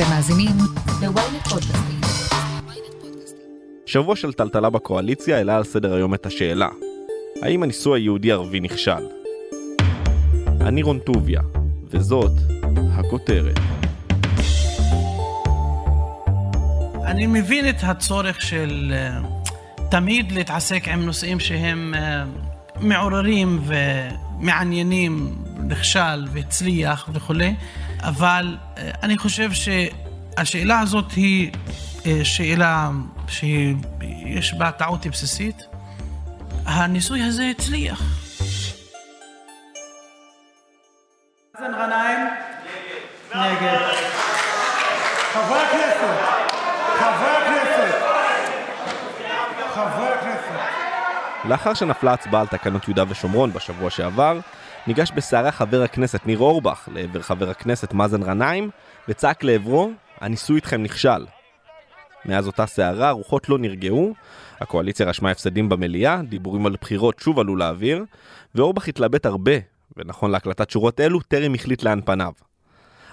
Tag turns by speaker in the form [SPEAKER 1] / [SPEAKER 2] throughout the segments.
[SPEAKER 1] אתם מאזינים ל-ynet פודקאסטים.
[SPEAKER 2] שבוע של טלטלה בקואליציה העלה על סדר היום את השאלה האם הניסוי היהודי-ערבי נכשל? אני רון טוביה, וזאת הכותרת.
[SPEAKER 3] אני מבין את הצורך של אה, תמיד להתעסק עם נושאים שהם אה, מעוררים ומעניינים, נכשל והצליח וכולי, אבל אה, אני חושב שהשאלה הזאת היא שאלה שיש בה טעות בסיסית. הניסוי הזה הצליח. מאזן גנאים? נגד.
[SPEAKER 4] חברי הכנסת, חברי הכנסת, חברי הכנסת.
[SPEAKER 2] לאחר שנפלה הצבעה על תקנות יהודה ושומרון בשבוע שעבר, ניגש בסערה חבר הכנסת ניר אורבך לעבר חבר הכנסת מאזן גנאים וצעק לעברו, הניסוי איתכם נכשל. מאז אותה סערה הרוחות לא נרגעו, הקואליציה רשמה הפסדים במליאה, דיבורים על בחירות שוב עלו לאוויר, ואורבך התלבט הרבה, ונכון להקלטת שורות אלו, טרם החליט לאן פניו.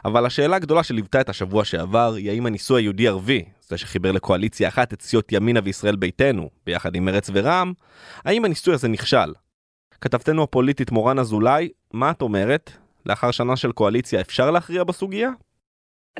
[SPEAKER 2] אבל השאלה הגדולה שליוותה את השבוע שעבר היא האם הניסוי היהודי-ערבי, זה שחיבר לקואליציה אחת את סיעות ימינה וישראל ביתנו, ביחד עם מרץ ורע"מ, האם הניסוי הזה נכשל? כתבתנו הפוליטית מורן אזולאי, מה את אומרת? לאחר שנה של קואליציה אפשר להכריע בסוגיה?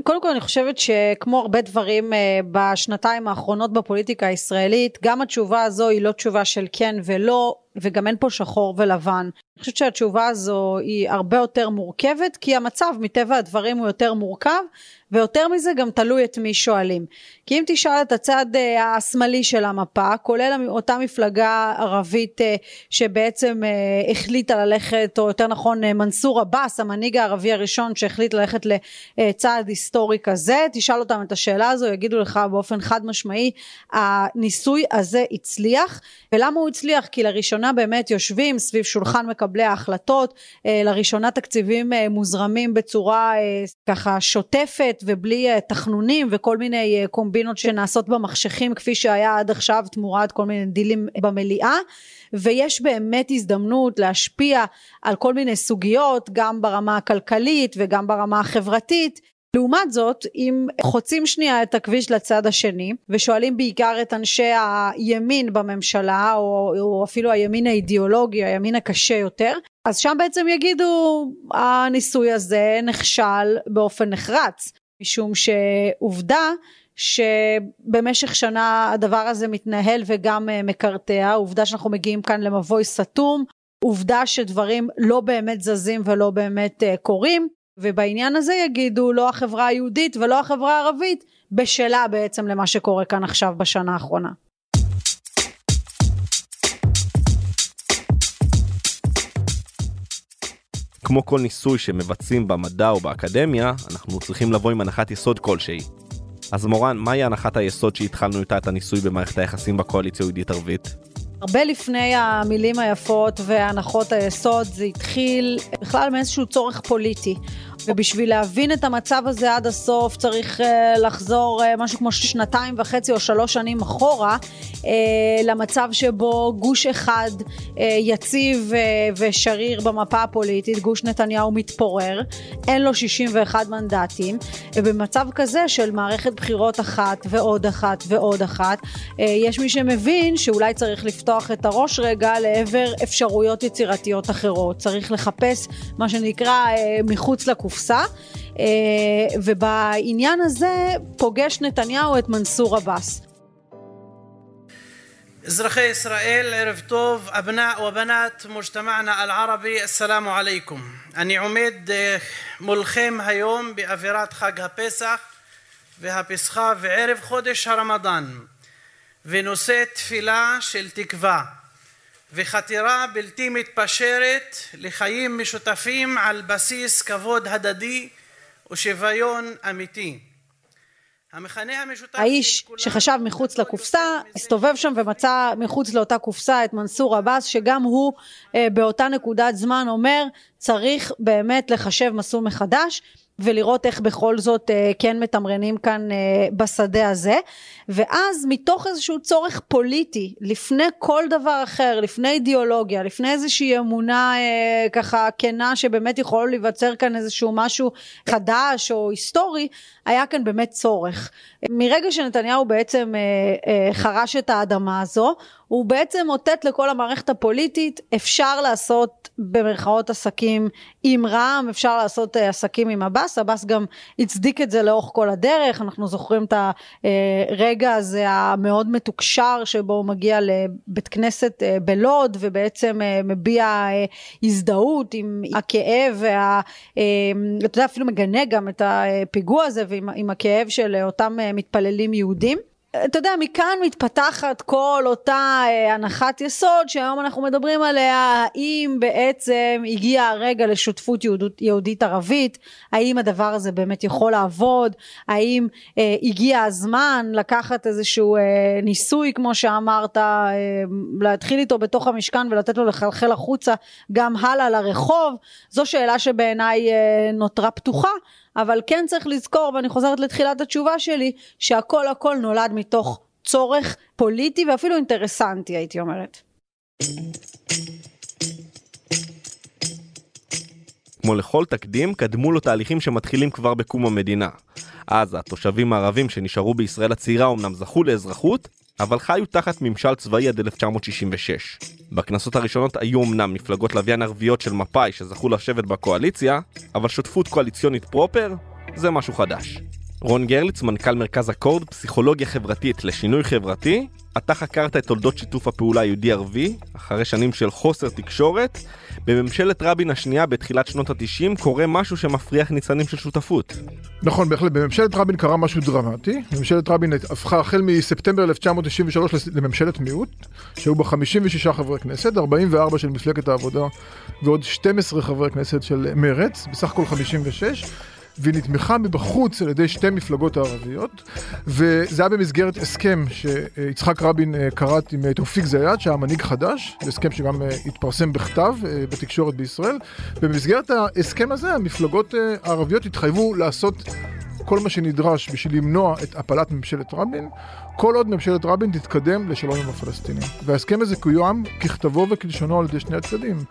[SPEAKER 5] קודם כל אני חושבת שכמו הרבה דברים אה, בשנתיים האחרונות בפוליטיקה הישראלית, גם התשובה הזו היא לא תשובה של כן ולא, וגם אין פה שחור ולבן. אני חושבת שהתשובה הזו היא הרבה יותר מורכבת, כי המצב מטבע הדברים הוא יותר מורכב, ויותר מזה גם תלוי את מי שואלים. כי אם תשאל את הצד אה, השמאלי של המפה, כולל אותה מפלגה ערבית אה, שבעצם אה, החליטה ללכת, או יותר נכון מנסור עבאס, המנהיג הערבי הראשון שהחליט ללכת לצעד היסטורי כזה, תשאל אותם את השאלה הזו, יגידו לך באופן חד משמעי, הניסוי הזה הצליח, ולמה הוא הצליח? כי לראשונה באמת יושבים סביב שולחן מקבלי ההחלטות, לראשונה תקציבים מוזרמים בצורה ככה שוטפת, ובלי תחנונים וכל מיני קומבינות שנעשות במחשכים כפי שהיה עד עכשיו תמורת כל מיני דילים במליאה. ויש באמת הזדמנות להשפיע על כל מיני סוגיות גם ברמה הכלכלית וגם ברמה החברתית לעומת זאת אם חוצים שנייה את הכביש לצד השני ושואלים בעיקר את אנשי הימין בממשלה או, או אפילו הימין האידיאולוגי הימין הקשה יותר אז שם בעצם יגידו הניסוי הזה נכשל באופן נחרץ משום שעובדה שבמשך שנה הדבר הזה מתנהל וגם אה, מקרטע, עובדה שאנחנו מגיעים כאן למבוי סתום, עובדה שדברים לא באמת זזים ולא באמת uh, קורים, ובעניין הזה יגידו לא החברה היהודית ולא החברה הערבית בשלה בעצם למה שקורה כאן עכשיו בשנה האחרונה.
[SPEAKER 2] כמו כל ניסוי שמבצעים במדע או באקדמיה, אנחנו צריכים לבוא עם הנחת יסוד כלשהי. אז מורן, מהי הנחת היסוד שהתחלנו איתה את הניסוי במערכת היחסים בקואליציה היהודית-ערבית?
[SPEAKER 5] הרבה לפני המילים היפות והנחות היסוד זה התחיל בכלל מאיזשהו צורך פוליטי. ובשביל להבין את המצב הזה עד הסוף צריך uh, לחזור uh, משהו כמו שנתיים וחצי או שלוש שנים אחורה uh, למצב שבו גוש אחד uh, יציב uh, ושריר במפה הפוליטית, גוש נתניהו מתפורר, אין לו 61 מנדטים, ובמצב כזה של מערכת בחירות אחת ועוד אחת ועוד אחת, uh, יש מי שמבין שאולי צריך לפתוח את הראש רגע לעבר אפשרויות יצירתיות אחרות, צריך לחפש מה שנקרא uh, מחוץ לקופסה. הקופסה, אה, ובעניין הזה פוגש נתניהו את מנסור עבאס.
[SPEAKER 3] אזרחי ישראל, ערב טוב, אבנא ובנת מוג'תמענה אל-ערבי, אסלאמו עליכום. אני עומד אה, מולכם היום באווירת חג הפסח והפסחה וערב חודש הרמדאן, ונושא תפילה של תקווה. וחתירה בלתי מתפשרת לחיים משותפים על בסיס כבוד הדדי ושוויון אמיתי.
[SPEAKER 5] האיש שחשב מחוץ לקופסה, הסתובב שם ומצא מחוץ לאותה קופסה את מנסור עבאס, שגם הוא אה, באותה נקודת זמן אומר, צריך באמת לחשב מסלול מחדש. ולראות איך בכל זאת אה, כן מתמרנים כאן אה, בשדה הזה. ואז מתוך איזשהו צורך פוליטי, לפני כל דבר אחר, לפני אידיאולוגיה, לפני איזושהי אמונה אה, ככה כנה שבאמת יכול להיווצר כאן איזשהו משהו חדש או היסטורי, היה כאן באמת צורך. מרגע שנתניהו בעצם אה, אה, חרש את האדמה הזו, הוא בעצם אותת לכל המערכת הפוליטית, אפשר לעשות במרכאות עסקים עם רע"מ, אפשר לעשות אה, עסקים עם עבאס, עבאס גם הצדיק את זה לאורך כל הדרך, אנחנו זוכרים את הרגע הזה המאוד מתוקשר שבו הוא מגיע לבית כנסת בלוד ובעצם מביע הזדהות עם הכאב, וה, אתה יודע אפילו מגנה גם את הפיגוע הזה ועם הכאב של אותם מתפללים יהודים. אתה יודע, מכאן מתפתחת כל אותה אה, הנחת יסוד שהיום אנחנו מדברים עליה, האם בעצם הגיע הרגע לשותפות יהודית ערבית, האם הדבר הזה באמת יכול לעבוד, האם אה, הגיע הזמן לקחת איזשהו אה, ניסוי, כמו שאמרת, אה, להתחיל איתו בתוך המשכן ולתת לו לחלחל החוצה גם הלאה לרחוב, זו שאלה שבעיניי אה, נותרה פתוחה. אבל כן צריך לזכור, ואני חוזרת לתחילת התשובה שלי, שהכל הכל נולד מתוך צורך פוליטי ואפילו אינטרסנטי, הייתי אומרת.
[SPEAKER 2] כמו לכל תקדים, קדמו לו תהליכים שמתחילים כבר בקום המדינה. אז התושבים הערבים שנשארו בישראל הצעירה אמנם זכו לאזרחות, אבל חיו תחת ממשל צבאי עד 1966. בכנסות הראשונות היו אמנם מפלגות לוויין ערביות של מפא"י שזכו לשבת בקואליציה, אבל שותפות קואליציונית פרופר זה משהו חדש. רון גרליץ, מנכ"ל מרכז אקורד, פסיכולוגיה חברתית לשינוי חברתי, אתה חקרת את תולדות שיתוף הפעולה היהודי-ערבי, אחרי שנים של חוסר תקשורת. בממשלת רבין השנייה בתחילת שנות ה-90 קורה משהו שמפריח ניצנים של שותפות.
[SPEAKER 6] נכון, בהחלט. בממשלת רבין קרה משהו דרמטי. ממשלת רבין הפכה החל מספטמבר 1993 לממשלת מיעוט, שהיו בה 56 חברי כנסת, 44 של מפלגת העבודה ועוד 12 חברי כנסת של מרץ, בסך הכל 56. והיא נתמכה מבחוץ על ידי שתי מפלגות הערביות, וזה היה במסגרת הסכם שיצחק רבין אה, כרת עם אה, תאופיק זיאד, שהיה מנהיג חדש, הסכם שגם אה, התפרסם בכתב בתקשורת בישראל. במסגרת ההסכם הזה המפלגות הערביות התחייבו לעשות כל מה שנדרש בשביל למנוע את הפלת ממשלת רבין, כל עוד ממשלת רבין תתקדם לשלום עם הפלסטינים. וההסכם הזה קוים ככתבו וכלשונו על ידי שני הצדדים.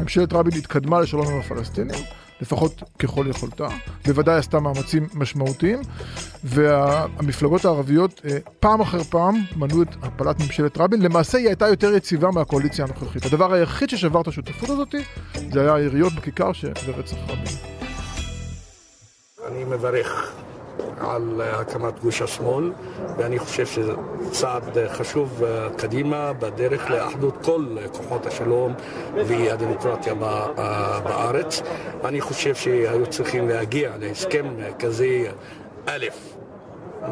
[SPEAKER 6] ממשלת רבין התקדמה לשלום עם הפלסטינים. לפחות ככל יכולתה, בוודאי עשתה מאמצים משמעותיים, והמפלגות הערביות אה, פעם אחר פעם מנעו את הפלת ממשלת רבין, למעשה היא הייתה יותר יציבה מהקואליציה הנוכחית. הדבר היחיד ששבר את השותפות הזאת, זה היה היריות בכיכר שברצח רבין.
[SPEAKER 7] אני מברך על הקמת גוש השמאל, ואני חושב שזה צעד חשוב קדימה בדרך לאחדות כל כוחות השלום והדמוקרטיה בארץ. אני חושב שהיו צריכים להגיע להסכם כזה, א',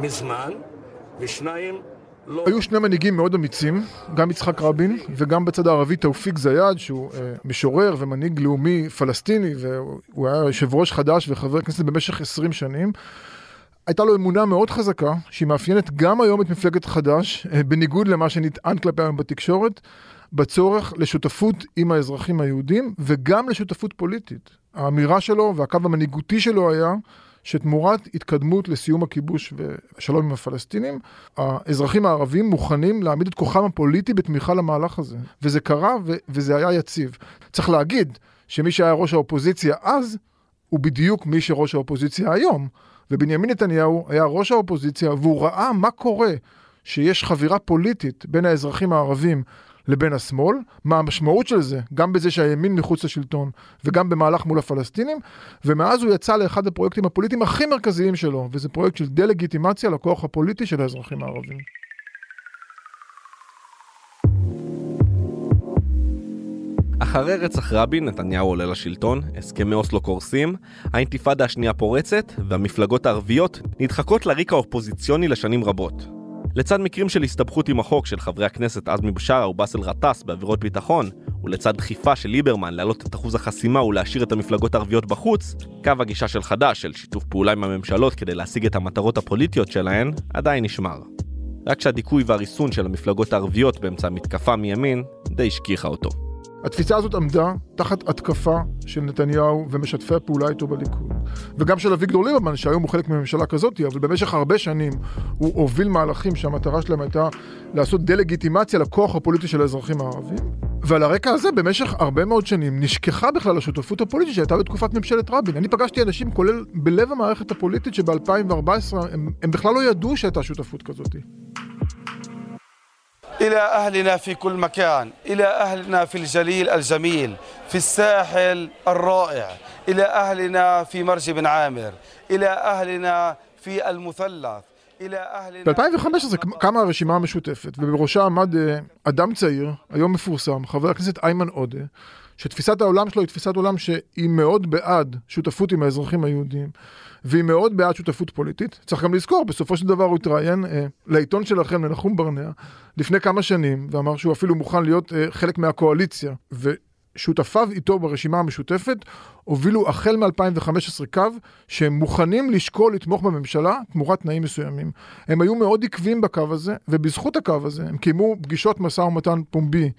[SPEAKER 7] מזמן, ושניים, לא...
[SPEAKER 6] היו שני מנהיגים מאוד אמיצים, גם יצחק רבין וגם בצד הערבי תאופיק זיאד, שהוא אה, משורר ומנהיג לאומי פלסטיני, והוא היה יושב ראש חדש וחבר כנסת במשך 20 שנים. הייתה לו אמונה מאוד חזקה, שהיא מאפיינת גם היום את מפלגת חד"ש, אה, בניגוד למה שנטען כלפי היום בתקשורת, בצורך לשותפות עם האזרחים היהודים וגם לשותפות פוליטית. האמירה שלו והקו המנהיגותי שלו היה שתמורת התקדמות לסיום הכיבוש ושלום עם הפלסטינים, האזרחים הערבים מוכנים להעמיד את כוחם הפוליטי בתמיכה למהלך הזה. וזה קרה ו- וזה היה יציב. צריך להגיד שמי שהיה ראש האופוזיציה אז, הוא בדיוק מי שראש האופוזיציה היום. ובנימין נתניהו היה ראש האופוזיציה והוא ראה מה קורה שיש חבירה פוליטית בין האזרחים הערבים לבין השמאל, מה המשמעות של זה, גם בזה שהימין מחוץ לשלטון וגם במהלך מול הפלסטינים, ומאז הוא יצא לאחד הפרויקטים הפוליטיים הכי מרכזיים שלו, וזה פרויקט של דה-לגיטימציה לכוח הפוליטי של האזרחים הערבים.
[SPEAKER 2] אחרי רצח רבין, נתניהו עולה לשלטון, הסכמי אוסלו קורסים, האינתיפאדה השנייה פורצת, והמפלגות הערביות נדחקות לריק האופוזיציוני לשנים רבות. לצד מקרים של הסתבכות עם החוק של חברי הכנסת עזמי בשארה ובאסל גטאס בעבירות ביטחון, ולצד דחיפה של ליברמן להעלות את אחוז החסימה ולהשאיר את המפלגות הערביות בחוץ, קו הגישה של חד"ש של שיתוף פעולה עם הממשלות כדי להשיג את המטרות הפוליטיות שלהן, עדיין נשמר. רק שהדיכוי והריסון של המפלגות הערביות באמצע המתקפה מימין, די השכיחה אותו.
[SPEAKER 6] התפיסה הזאת עמדה תחת התקפה של נתניהו ומשתפי הפעולה איתו בליכוד. וגם של אביגדור ליברמן, שהיום הוא חלק מממשלה כזאת, אבל במשך הרבה שנים הוא הוביל מהלכים שהמטרה שלהם הייתה לעשות דה-לגיטימציה לכוח הפוליטי של האזרחים הערבים. ועל הרקע הזה, במשך הרבה מאוד שנים, נשכחה בכלל השותפות הפוליטית שהייתה בתקופת ממשלת רבין. אני פגשתי אנשים, כולל בלב המערכת הפוליטית, שב-2014 הם, הם בכלל לא ידעו שהייתה שותפות כזאת.
[SPEAKER 8] إلى أهلنا في كل مكان إلى أهلنا في الجليل الجميل في الساحل الرائع إلى أهلنا في مرج بن عامر إلى أهلنا في المثلث إلى أهلنا
[SPEAKER 6] ב-2015 קמה הרשימה המשותפת, ובראשה עמד אה, אדם צעיר, היום מפורסם, חבר הכנסת איימן עודה, שתפיסת העולם שלו היא תפיסת עולם שהיא מאוד בעד שותפות עם האזרחים היהודים, והיא מאוד בעד שותפות פוליטית. צריך גם לזכור, בסופו של דבר הוא התראיין אה, לעיתון שלכם, לנחום ברנע, לפני כמה שנים, ואמר שהוא אפילו מוכן להיות אה, חלק מהקואליציה. ושותפיו איתו ברשימה המשותפת הובילו החל מ-2015 קו שהם מוכנים לשקול לתמוך בממשלה תמורת תנאים מסוימים. הם היו מאוד עקביים בקו הזה, ובזכות הקו הזה הם קיימו פגישות משא ומתן פומבי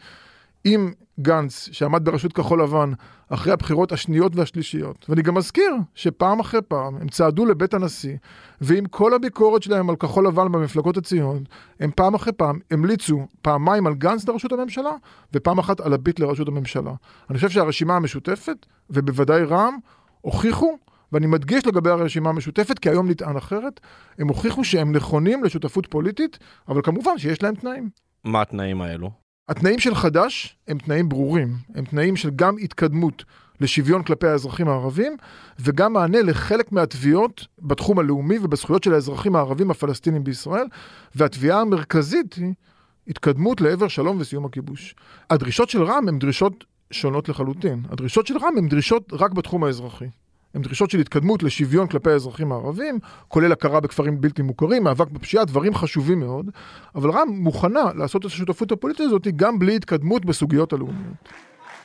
[SPEAKER 6] עם גנץ, שעמד בראשות כחול לבן, אחרי הבחירות השניות והשלישיות. ואני גם מזכיר שפעם אחרי פעם הם צעדו לבית הנשיא, ועם כל הביקורת שלהם על כחול לבן במפלגות הציוניות, הם פעם אחרי פעם המליצו פעמיים על גנץ לראשות הממשלה, ופעם אחת על הביט לראשות הממשלה. אני חושב שהרשימה המשותפת, ובוודאי רע"מ, הוכיחו ואני מדגיש לגבי הרשימה המשותפת, כי היום נטען אחרת, הם הוכיחו שהם נכונים לשותפות פוליטית, אבל כמובן שיש להם תנאים.
[SPEAKER 2] מה התנאים האלו?
[SPEAKER 6] התנאים של חד"ש הם תנאים ברורים, הם תנאים של גם התקדמות לשוויון כלפי האזרחים הערבים, וגם מענה לחלק מהתביעות בתחום הלאומי ובזכויות של האזרחים הערבים הפלסטינים בישראל, והתביעה המרכזית היא התקדמות לעבר שלום וסיום הכיבוש. הדרישות של רע"מ הן דרישות שונות לחלוטין. הדרישות של רע"מ הן דרישות רק בתחום האזרחי. הן דרישות של התקדמות לשוויון כלפי האזרחים הערבים, כולל הכרה בכפרים בלתי מוכרים, מאבק בפשיעה, דברים חשובים מאוד, אבל רע"מ מוכנה לעשות את השותפות הפוליטית הזאת גם בלי התקדמות בסוגיות הלאומיות.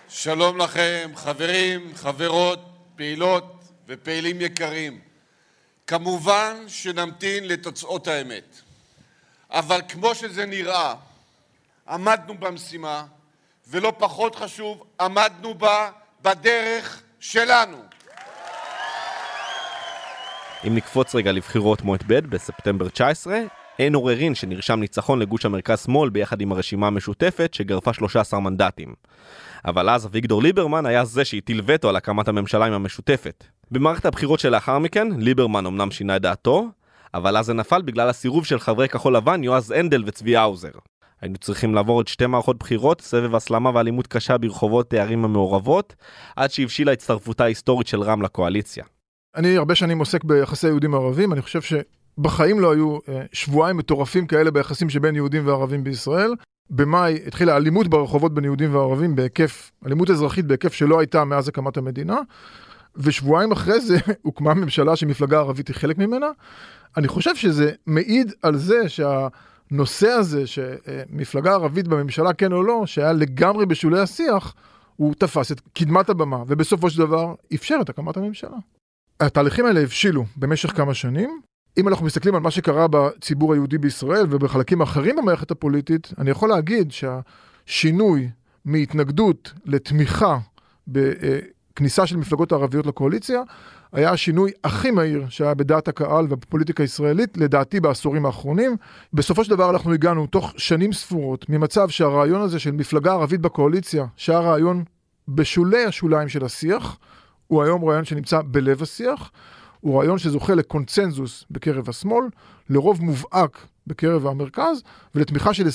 [SPEAKER 9] שלום לכם, חברים, חברות, פעילות ופעילים יקרים. כמובן שנמתין לתוצאות האמת, אבל כמו שזה נראה, עמדנו במשימה, ולא פחות חשוב, עמדנו בה בדרך שלנו.
[SPEAKER 2] אם נקפוץ רגע לבחירות מועד ב' בספטמבר 19, אין עוררין שנרשם ניצחון לגוש המרכז-שמאל ביחד עם הרשימה המשותפת שגרפה 13 מנדטים. אבל אז אביגדור ליברמן היה זה שהטיל וטו על הקמת הממשלה עם המשותפת. במערכת הבחירות שלאחר מכן, ליברמן אמנם שינה את דעתו, אבל אז זה נפל בגלל הסירוב של חברי כחול לבן יועז הנדל וצבי האוזר. היינו צריכים לעבור עוד שתי מערכות בחירות, סבב הסלמה ואלימות קשה ברחובות הערים המעורבות, עד שהבשילה הצטרפותה ההיסטורית של רע"מ לקואליציה.
[SPEAKER 6] אני הרבה שנים עוסק ביחסי יהודים ערבים, אני חושב שבחיים לא היו אה, שבועיים מטורפים כאלה ביחסים שבין יהודים וערבים בישראל. במאי התחילה אלימות ברחובות בין יהודים וערבים בהיקף, אלימות אזרחית בהיקף שלא הייתה מאז הקמת המדינה. ושבועיים אחרי זה הוקמה ממשלה שמפלגה ערבית היא חלק ממנה. אני חושב שזה מעיד על זה שהנושא הזה שמפלגה ערבית בממשלה כן או לא, שהיה לגמרי בשולי השיח, הוא תפס את קדמת הבמה, ובסופו של דבר אפשר את הקמת הממשלה. התהליכים האלה הבשילו במשך כמה שנים. אם אנחנו מסתכלים על מה שקרה בציבור היהודי בישראל ובחלקים אחרים במערכת הפוליטית, אני יכול להגיד שהשינוי מהתנגדות לתמיכה בכניסה של מפלגות הערביות לקואליציה, היה השינוי הכי מהיר שהיה בדעת הקהל ובפוליטיקה הישראלית, לדעתי בעשורים האחרונים. בסופו של דבר אנחנו הגענו תוך שנים ספורות ממצב שהרעיון הזה של מפלגה ערבית בקואליציה, שהיה רעיון בשולי השוליים של השיח, הוא היום רעיון שנמצא בלב השיח, הוא רעיון שזוכה לקונצנזוס בקרב השמאל, לרוב מובהק בקרב המרכז, ולתמיכה של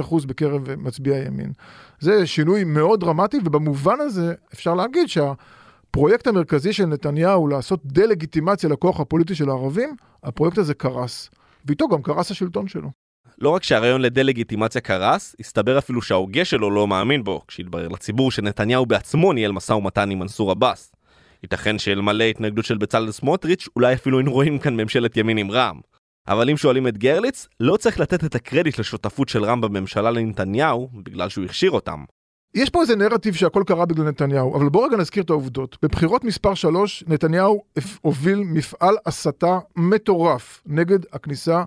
[SPEAKER 6] 25% בקרב מצביעי הימין. זה שינוי מאוד דרמטי, ובמובן הזה אפשר להגיד שהפרויקט המרכזי של נתניהו לעשות דה-לגיטימציה לכוח הפוליטי של הערבים, הפרויקט הזה קרס. ואיתו גם קרס השלטון שלו.
[SPEAKER 2] לא רק שהרעיון לדה-לגיטימציה קרס, הסתבר אפילו שההוגה שלו לא מאמין בו, כשהתברר לציבור שנתניהו בעצמו ניהל משא ומתן עם מנסור עבאס. ייתכן שאלמלא התנגדות של בצלאל סמוטריץ', אולי אפילו היינו רואים כאן ממשלת ימין עם רע"מ. אבל אם שואלים את גרליץ, לא צריך לתת את הקרדיט לשותפות של רע"מ בממשלה לנתניהו, בגלל שהוא הכשיר אותם.
[SPEAKER 6] יש פה איזה נרטיב שהכל קרה בגלל נתניהו, אבל בואו רגע נזכיר את העובדות. בבחירות מספר 3, נתניהו הוביל מפעל הסתה מטורף נגד הכניסה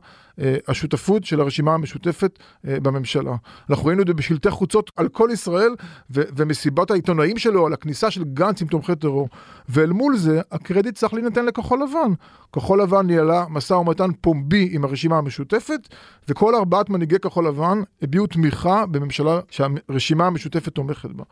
[SPEAKER 6] השותפות של הרשימה המשותפת אה, בממשלה. אנחנו ראינו את זה בשלטי חוצות על כל ישראל ו- ומסיבת העיתונאים שלו על הכניסה של גנץ עם תומכי טרור. ואל מול זה הקרדיט צריך להינתן לכחול לבן. כחול לבן ניהלה משא ומתן פומבי עם הרשימה המשותפת וכל ארבעת מנהיגי כחול לבן הביעו תמיכה בממשלה שהרשימה המשותפת תומכת בה.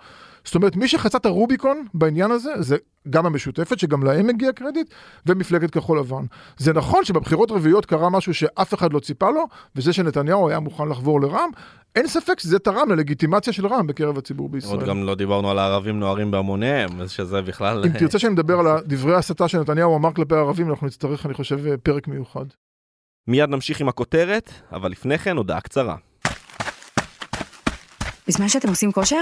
[SPEAKER 6] זאת אומרת, מי שחצה את הרוביקון בעניין הזה, זה גם המשותפת, שגם להם מגיע קרדיט, ומפלגת כחול לבן. זה נכון שבבחירות רביעיות קרה משהו שאף אחד לא ציפה לו, וזה שנתניהו היה מוכן לחבור לרע"מ, אין ספק שזה תרם ללגיטימציה של רע"מ בקרב הציבור בישראל.
[SPEAKER 2] עוד גם לא דיברנו על הערבים נוהרים בהמוניהם, שזה בכלל...
[SPEAKER 6] אם תרצה שנדבר על דברי ההסתה שנתניהו אמר כלפי הערבים, אנחנו נצטרך, אני חושב, פרק מיוחד.
[SPEAKER 2] מיד נמשיך עם הכותרת, אבל לפני כן הודעה קצרה.
[SPEAKER 10] בזמן שאתם עושים כושר,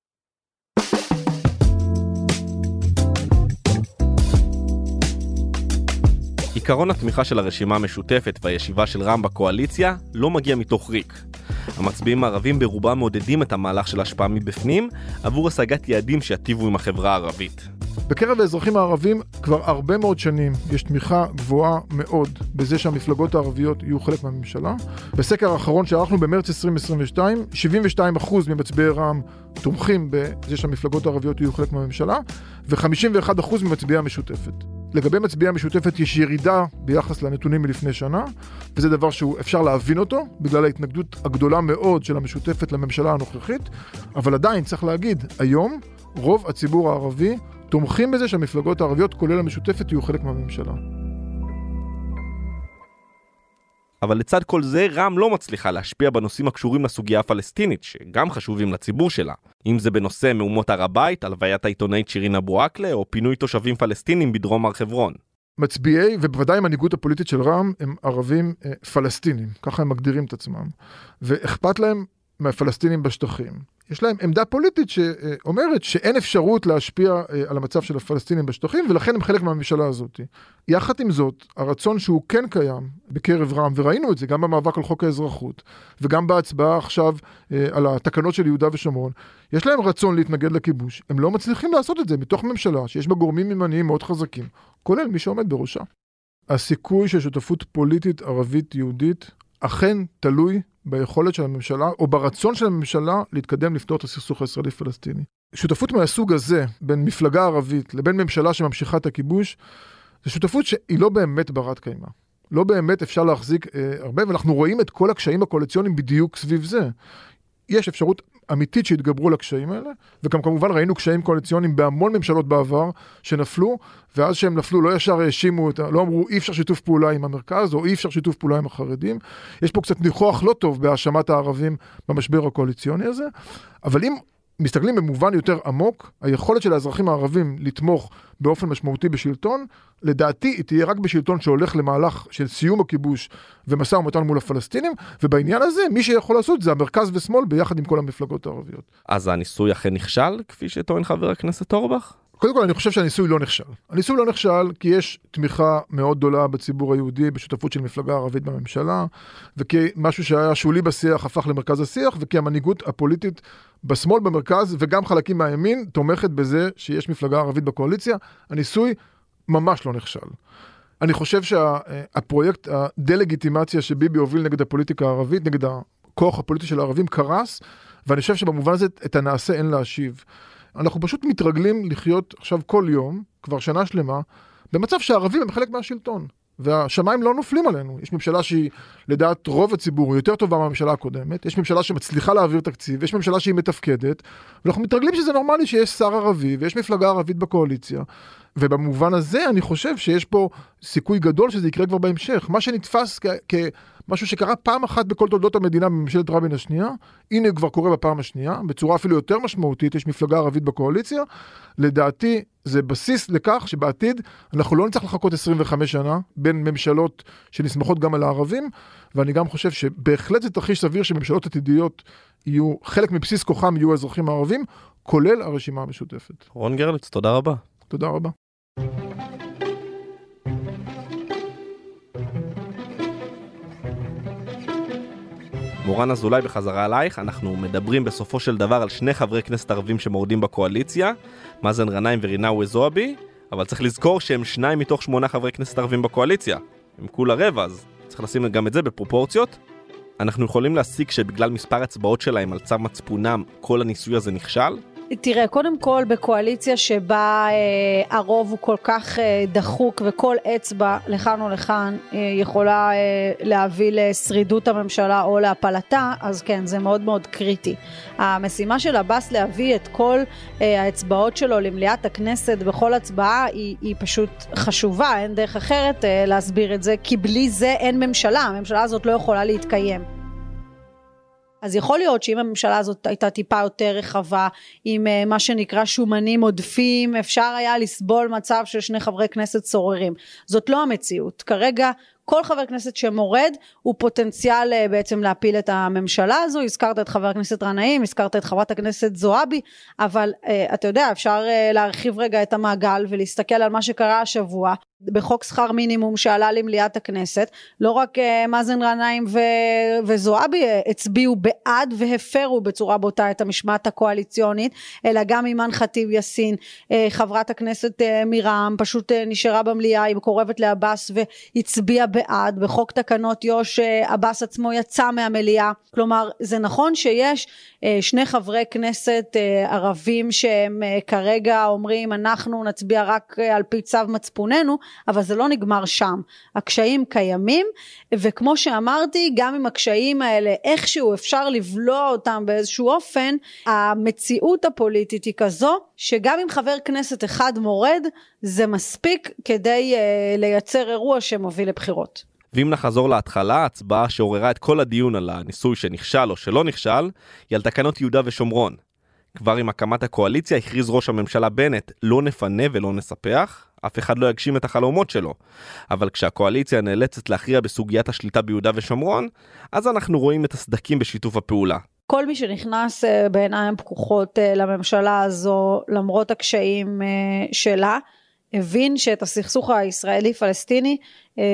[SPEAKER 2] עיקרון התמיכה של הרשימה המשותפת והישיבה של רע"מ בקואליציה לא מגיע מתוך ריק. המצביעים הערבים ברובם מעודדים את המהלך של השפעה מבפנים עבור השגת יעדים שיטיבו עם החברה הערבית.
[SPEAKER 6] בקרב האזרחים הערבים כבר הרבה מאוד שנים יש תמיכה גבוהה מאוד בזה שהמפלגות הערביות יהיו חלק מהממשלה. בסקר האחרון שערכנו במרץ 2022, 72% ממצביעי רע"מ תומכים בזה שהמפלגות הערביות יהיו חלק מהממשלה, ו-51% ממצביעי המשותפת. לגבי מצביעי המשותפת יש ירידה ביחס לנתונים מלפני שנה, וזה דבר שהוא אפשר להבין אותו, בגלל ההתנגדות הגדולה מאוד של המשותפת לממשלה הנוכחית, אבל עדיין צריך להגיד, היום רוב הציבור הערבי תומכים בזה שהמפלגות הערביות, כולל המשותפת, יהיו חלק מהממשלה.
[SPEAKER 2] אבל לצד כל זה, רע"מ לא מצליחה להשפיע בנושאים הקשורים לסוגיה הפלסטינית, שגם חשובים לציבור שלה. אם זה בנושא מהומות הר הבית, הלוויית העיתונאית שירין אבו עקלה, או פינוי תושבים פלסטינים בדרום הר חברון.
[SPEAKER 6] מצביעי, ובוודאי המנהיגות הפוליטית של רע"מ, הם ערבים אה, פלסטינים, ככה הם מגדירים את עצמם. ואכפת להם מהפלסטינים בשטחים. יש להם עמדה פוליטית שאומרת שאין אפשרות להשפיע אה, על המצב של הפלסטינים בשטחים, ולכן הם חלק מהממשלה הזאת. יחד עם זאת, הרצון שהוא כן קיים בקרב רע"מ, וראינו את זה גם במאבק על חוק האזרחות, וגם בהצבעה עכשיו אה, על התקנות של יהודה ושומרון, יש להם רצון להתנגד לכיבוש. הם לא מצליחים לעשות את זה מתוך ממשלה שיש בה גורמים ימניים מאוד חזקים, כולל מי שעומד בראשה. הסיכוי של שותפות פוליטית ערבית-יהודית אכן תלוי ביכולת של הממשלה, או ברצון של הממשלה להתקדם לפתור את הסכסוך הישראלי-פלסטיני. שותפות מהסוג הזה, בין מפלגה ערבית לבין ממשלה שממשיכה את הכיבוש, זו שותפות שהיא לא באמת ברת קיימא. לא באמת אפשר להחזיק אה, הרבה, ואנחנו רואים את כל הקשיים הקואליציוניים בדיוק סביב זה. יש אפשרות אמיתית שהתגברו על הקשיים האלה, וגם כמובן ראינו קשיים קואליציוניים בהמון ממשלות בעבר שנפלו, ואז שהם נפלו לא ישר האשימו, לא אמרו אי אפשר שיתוף פעולה עם המרכז, או אי אפשר שיתוף פעולה עם החרדים. יש פה קצת ניחוח לא טוב בהאשמת הערבים במשבר הקואליציוני הזה, אבל אם מסתכלים במובן יותר עמוק, היכולת של האזרחים הערבים לתמוך באופן משמעותי בשלטון, לדעתי היא תהיה רק בשלטון שהולך למהלך של סיום הכיבוש ומשא ומתן מול הפלסטינים, ובעניין הזה מי שיכול לעשות זה המרכז ושמאל ביחד עם כל המפלגות הערביות.
[SPEAKER 2] אז הניסוי אכן נכשל, כפי שטוען חבר הכנסת אורבך?
[SPEAKER 6] קודם כל אני חושב שהניסוי לא נכשל. הניסוי לא נכשל כי יש תמיכה מאוד גדולה בציבור היהודי בשותפות של מפלגה ערבית בממשלה, וכי משהו שהיה שולי בשיח הפך למרכז השיח, וכי המנהיגות הפוליטית בשמאל במרכז וגם חלקים מהימין תומכת בזה שיש מפלגה ערבית בקואליציה. הניסוי ממש לא נכשל. אני חושב שהפרויקט הדה-לגיטימציה שביבי הוביל נגד הפוליטיקה הערבית, נגד הכוח הפוליטי של הערבים, קרס, ואני חושב שבמובן הזה את הנעשה אין להשיב. אנחנו פשוט מתרגלים לחיות עכשיו כל יום, כבר שנה שלמה, במצב שהערבים הם חלק מהשלטון. והשמיים לא נופלים עלינו. יש ממשלה שהיא, לדעת רוב הציבור, יותר טובה מהממשלה הקודמת, יש ממשלה שמצליחה להעביר תקציב, יש ממשלה שהיא מתפקדת, ואנחנו מתרגלים שזה נורמלי שיש שר ערבי ויש מפלגה ערבית בקואליציה. ובמובן הזה אני חושב שיש פה סיכוי גדול שזה יקרה כבר בהמשך. מה שנתפס כ... משהו שקרה פעם אחת בכל תולדות המדינה בממשלת רבין השנייה, הנה הוא כבר קורה בפעם השנייה, בצורה אפילו יותר משמעותית, יש מפלגה ערבית בקואליציה. לדעתי זה בסיס לכך שבעתיד אנחנו לא נצטרך לחכות 25 שנה בין ממשלות שנסמכות גם על הערבים, ואני גם חושב שבהחלט זה תרחיש סביר שממשלות עתידיות יהיו, חלק מבסיס כוחם יהיו האזרחים הערבים, כולל הרשימה המשותפת.
[SPEAKER 2] רון גרליץ, תודה רבה.
[SPEAKER 6] תודה רבה.
[SPEAKER 2] מורן אזולאי בחזרה אלייך, אנחנו מדברים בסופו של דבר על שני חברי כנסת ערבים שמורדים בקואליציה, מאזן גנאים ורינאווי זועבי, אבל צריך לזכור שהם שניים מתוך שמונה חברי כנסת ערבים בקואליציה. הם כולה רבע, אז צריך לשים גם את זה בפרופורציות. אנחנו יכולים להסיק שבגלל מספר הצבעות שלהם על צו מצפונם, כל הניסוי הזה נכשל?
[SPEAKER 5] תראה, קודם כל בקואליציה שבה אה, הרוב הוא כל כך אה, דחוק וכל אצבע לכאן או לכאן אה, יכולה אה, להביא לשרידות הממשלה או להפלתה, אז כן, זה מאוד מאוד קריטי. המשימה של עבאס להביא את כל אה, האצבעות שלו למליאת הכנסת בכל הצבעה היא, היא פשוט חשובה, אין דרך אחרת אה, להסביר את זה, כי בלי זה אין ממשלה, הממשלה הזאת לא יכולה להתקיים. אז יכול להיות שאם הממשלה הזאת הייתה טיפה יותר רחבה, עם uh, מה שנקרא שומנים עודפים, אפשר היה לסבול מצב של שני חברי כנסת סוררים. זאת לא המציאות. כרגע כל חבר כנסת שמורד הוא פוטנציאל uh, בעצם להפיל את הממשלה הזו. הזכרת את חבר הכנסת גנאים, הזכרת את חברת הכנסת זועבי, אבל uh, אתה יודע, אפשר להרחיב רגע את המעגל ולהסתכל על מה שקרה השבוע. בחוק שכר מינימום שעלה למליאת הכנסת, לא רק uh, מאזן גנאים וזועבי uh, הצביעו בעד והפרו בצורה בוטה את המשמעת הקואליציונית, אלא גם אימאן ח'טיב יאסין, uh, חברת הכנסת מירם, פשוט נשארה במליאה, היא מקורבת לעבאס והצביעה בעד, בחוק תקנות יו"ש עבאס עצמו יצא מהמליאה, כלומר זה נכון שיש שני חברי כנסת ערבים שהם כרגע אומרים אנחנו נצביע רק על פי צו מצפוננו, אבל זה לא נגמר שם. הקשיים קיימים, וכמו שאמרתי, גם אם הקשיים האלה איכשהו אפשר לבלוע אותם באיזשהו אופן, המציאות הפוליטית היא כזו, שגם אם חבר כנסת אחד מורד, זה מספיק כדי uh, לייצר אירוע שמוביל לבחירות.
[SPEAKER 2] ואם נחזור להתחלה, ההצבעה שעוררה את כל הדיון על הניסוי שנכשל או שלא נכשל, היא על תקנות יהודה ושומרון. כבר עם הקמת הקואליציה הכריז ראש הממשלה בנט, לא נפנה ולא נספח, אף אחד לא יגשים את החלומות שלו. אבל כשהקואליציה נאלצת להכריע בסוגיית השליטה ביהודה ושומרון, אז אנחנו רואים את הסדקים בשיתוף הפעולה.
[SPEAKER 5] כל מי שנכנס אה, בעיניים פקוחות אה, לממשלה הזו, למרות הקשיים אה, שלה, הבין שאת הסכסוך הישראלי-פלסטיני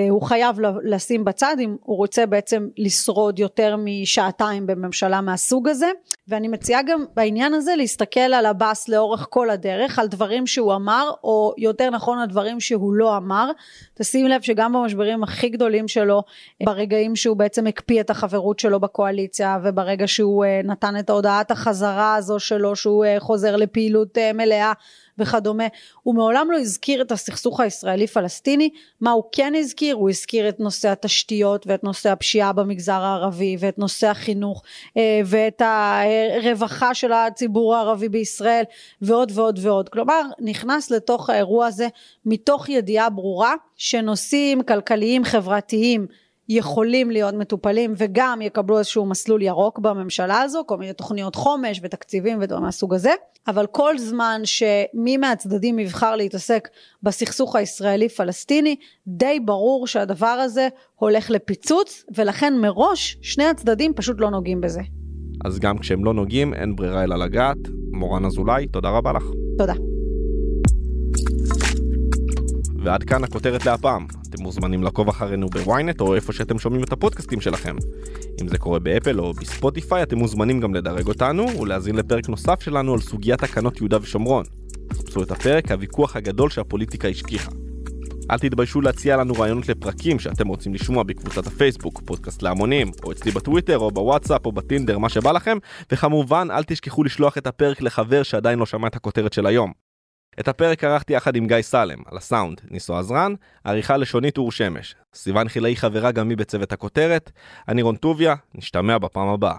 [SPEAKER 5] הוא חייב לשים בצד אם הוא רוצה בעצם לשרוד יותר משעתיים בממשלה מהסוג הזה ואני מציעה גם בעניין הזה להסתכל על עבאס לאורך כל הדרך על דברים שהוא אמר או יותר נכון הדברים שהוא לא אמר תשים לב שגם במשברים הכי גדולים שלו ברגעים שהוא בעצם הקפיא את החברות שלו בקואליציה וברגע שהוא אה, נתן את ההודעת החזרה הזו שלו שהוא אה, חוזר לפעילות מלאה וכדומה. הוא מעולם לא הזכיר את הסכסוך הישראלי פלסטיני, מה הוא כן הזכיר? הוא הזכיר את נושא התשתיות ואת נושא הפשיעה במגזר הערבי ואת נושא החינוך אה, ואת הרווחה של הציבור הערבי בישראל ועוד ועוד ועוד. כלומר, נכנס לתוך האירוע הזה מתוך ידיעה ברורה שנושאים כלכליים חברתיים יכולים להיות מטופלים וגם יקבלו איזשהו מסלול ירוק בממשלה הזו, כל מיני תוכניות חומש ותקציבים ודברים מהסוג הזה, אבל כל זמן שמי מהצדדים יבחר להתעסק בסכסוך הישראלי-פלסטיני, די ברור שהדבר הזה הולך לפיצוץ, ולכן מראש שני הצדדים פשוט לא נוגעים בזה.
[SPEAKER 2] אז גם כשהם לא נוגעים, אין ברירה אלא לגעת. מורן אזולאי, תודה רבה לך.
[SPEAKER 5] תודה.
[SPEAKER 2] ועד כאן הכותרת להפעם. אתם מוזמנים לעקוב אחרינו בוויינט או איפה שאתם שומעים את הפודקאסטים שלכם. אם זה קורה באפל או בספוטיפיי, אתם מוזמנים גם לדרג אותנו ולהאזין לפרק נוסף שלנו על סוגיית תקנות יהודה ושומרון. חפשו את הפרק הוויכוח הגדול שהפוליטיקה השכיחה. אל תתביישו להציע לנו רעיונות לפרקים שאתם רוצים לשמוע בקבוצת הפייסבוק, פודקאסט להמונים, או אצלי בטוויטר, או בוואטסאפ, או בטינדר, מה שבא לכם, וכמובן אל תשכחו לשלוח את הפרק לחבר שעדיין לא שמע את הכותרת של היום. את הפרק ערכתי יחד עם גיא סלם, על הסאונד, ניסו עזרן, עריכה לשונית אור שמש. סיוון חילאי חברה גם היא בצוות הכותרת, אני רון טוביה, נשתמע בפעם הבאה.